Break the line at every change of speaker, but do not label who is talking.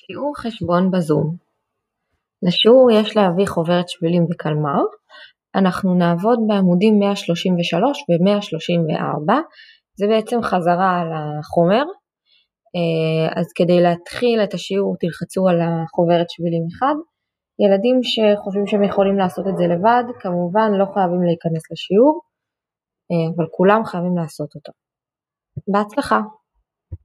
שיעור חשבון בזום. לשיעור יש להביא חוברת שבילים וקלמר, אנחנו נעבוד בעמודים 133 ו-134, זה בעצם חזרה על החומר, אה, אז כדי להתחיל את השיעור תלחצו על החוברת שבילים 1, ילדים שחושבים שהם יכולים לעשות את זה לבד, כמובן לא חייבים להיכנס לשיעור, אה, אבל כולם חייבים לעשות אותו. בהצלחה.